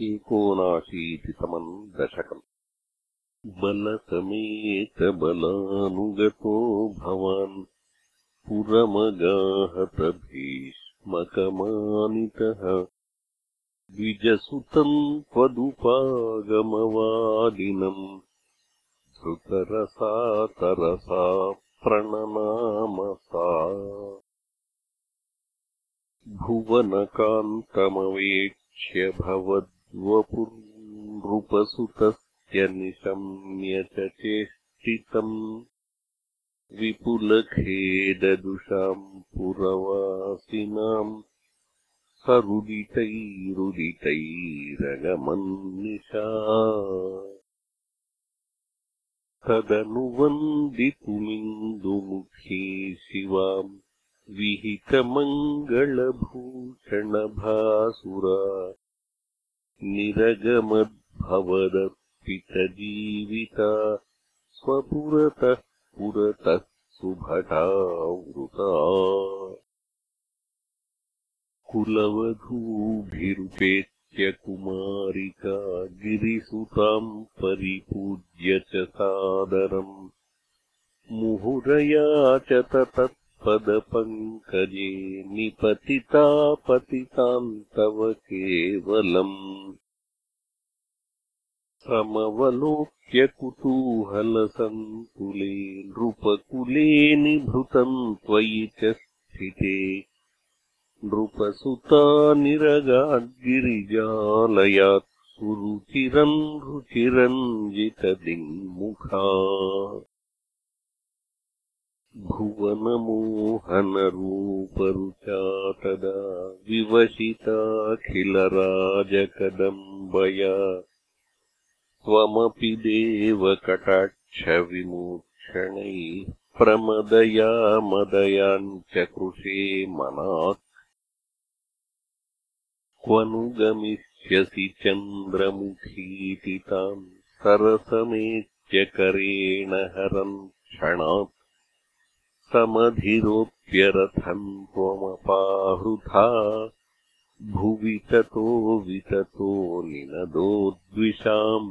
एकोनाशीतितमम् दशकम्। बलसमेतबलानुगतो भवान् पुरमगाहतभीष्मकमानितः। द्विजसुतम् त्वदुपागमवादिनम् धृतरसा तरसा प्रणनामसा। भुवनकान्तमवेक्ष्य भवद्वपुर्नृपसुतस्य निशम्य चेष्टितम् विपुलखेददुषाम् पुरवासिनाम् सरुदितैरुदितैरगमन्निशा। तदनुवन्दितुमिन्दुमुखी शिवाम् विहितमङ्गलभूषणभासुरा निरगमद्भवदर्पितजीविता स्वपुरतः पुरतः सुभटावृता कुलवधूभिरुपेत्य कुमारिका गिरिसुताम् परिपूज्य च सादरम्। मुहुरया च तत्पदपङ्कजे निपतिता पतिताम् तव केवलम् समवलोक्य कुतूहलसङ्कुले नृपकुले निभृतम् त्वयि च स्थिते नृपसुता निरगाद्गिरिजालयात् सुरुचिरम् रुचिरञ्जितदिङ्मुखा भुवनमोहनरूपरुचा तदा विवशिताखिलराजकदम्बया त्वमपि देवकटाक्षविमोक्षणैः प्रमदया मदयाञ्चकृषे मनात् क्व नु गमिष्यसि चन्द्रमुखीति ताम् सरसमेत्यकरेण हरन् क्षणात् समधिरोप्यरथम् त्वमपाहृथा। भुवि ततो विततो निनदोद्विषाम्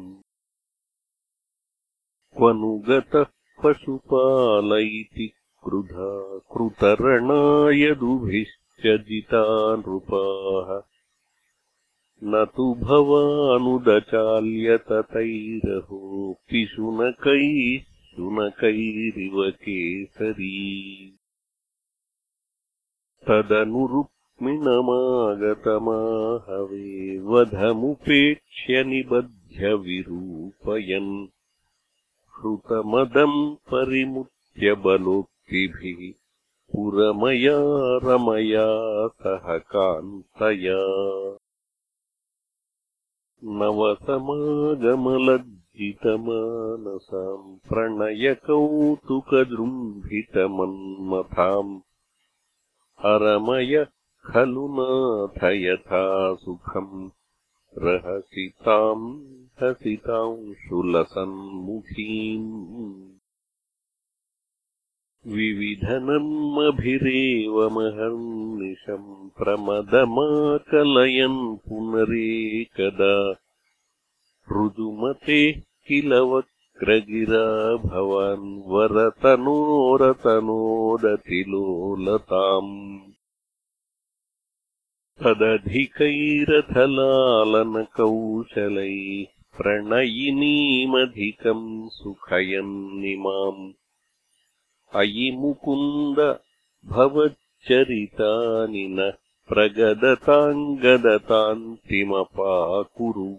क्व नु गतः पशुपाल इति क्रुधा कृतरणायदुभिश्च जिता नृपाः न तु भवानुदचाल्यततैरहोऽपि शुनकैः शुनकैरिव केसरी तदनुरुक्मिणमागतमाहवे वधमुपेक्ष्य निबध्य विरूपयन् हृतमदम् परिमुच्य बलोक्तिभिः पुरमया रमया सह कान्तया नवसमागमलज्जितमानसाम् प्रणयकौतुकजृम्भितमन्मथाम् अरमय खलु नाथ यथा सुखम्। रहसि ताम् हसितांशुलसन्मुखीम् विविधनन्मभिरेवमहर्निशम् प्रमदमाकलयन् पुनरेकदा ऋजुमतेः किल वक्रगिरा भवान् वरतनोरतनोदतिलोलताम्। तदधिकैरथलालनकौशलैः प्रणयिनीमधिकम् सुखयन्निमाम् अयि मुकुन्द भवच्चरितानि न प्रगदताम् गदतान्तिमपाकुरु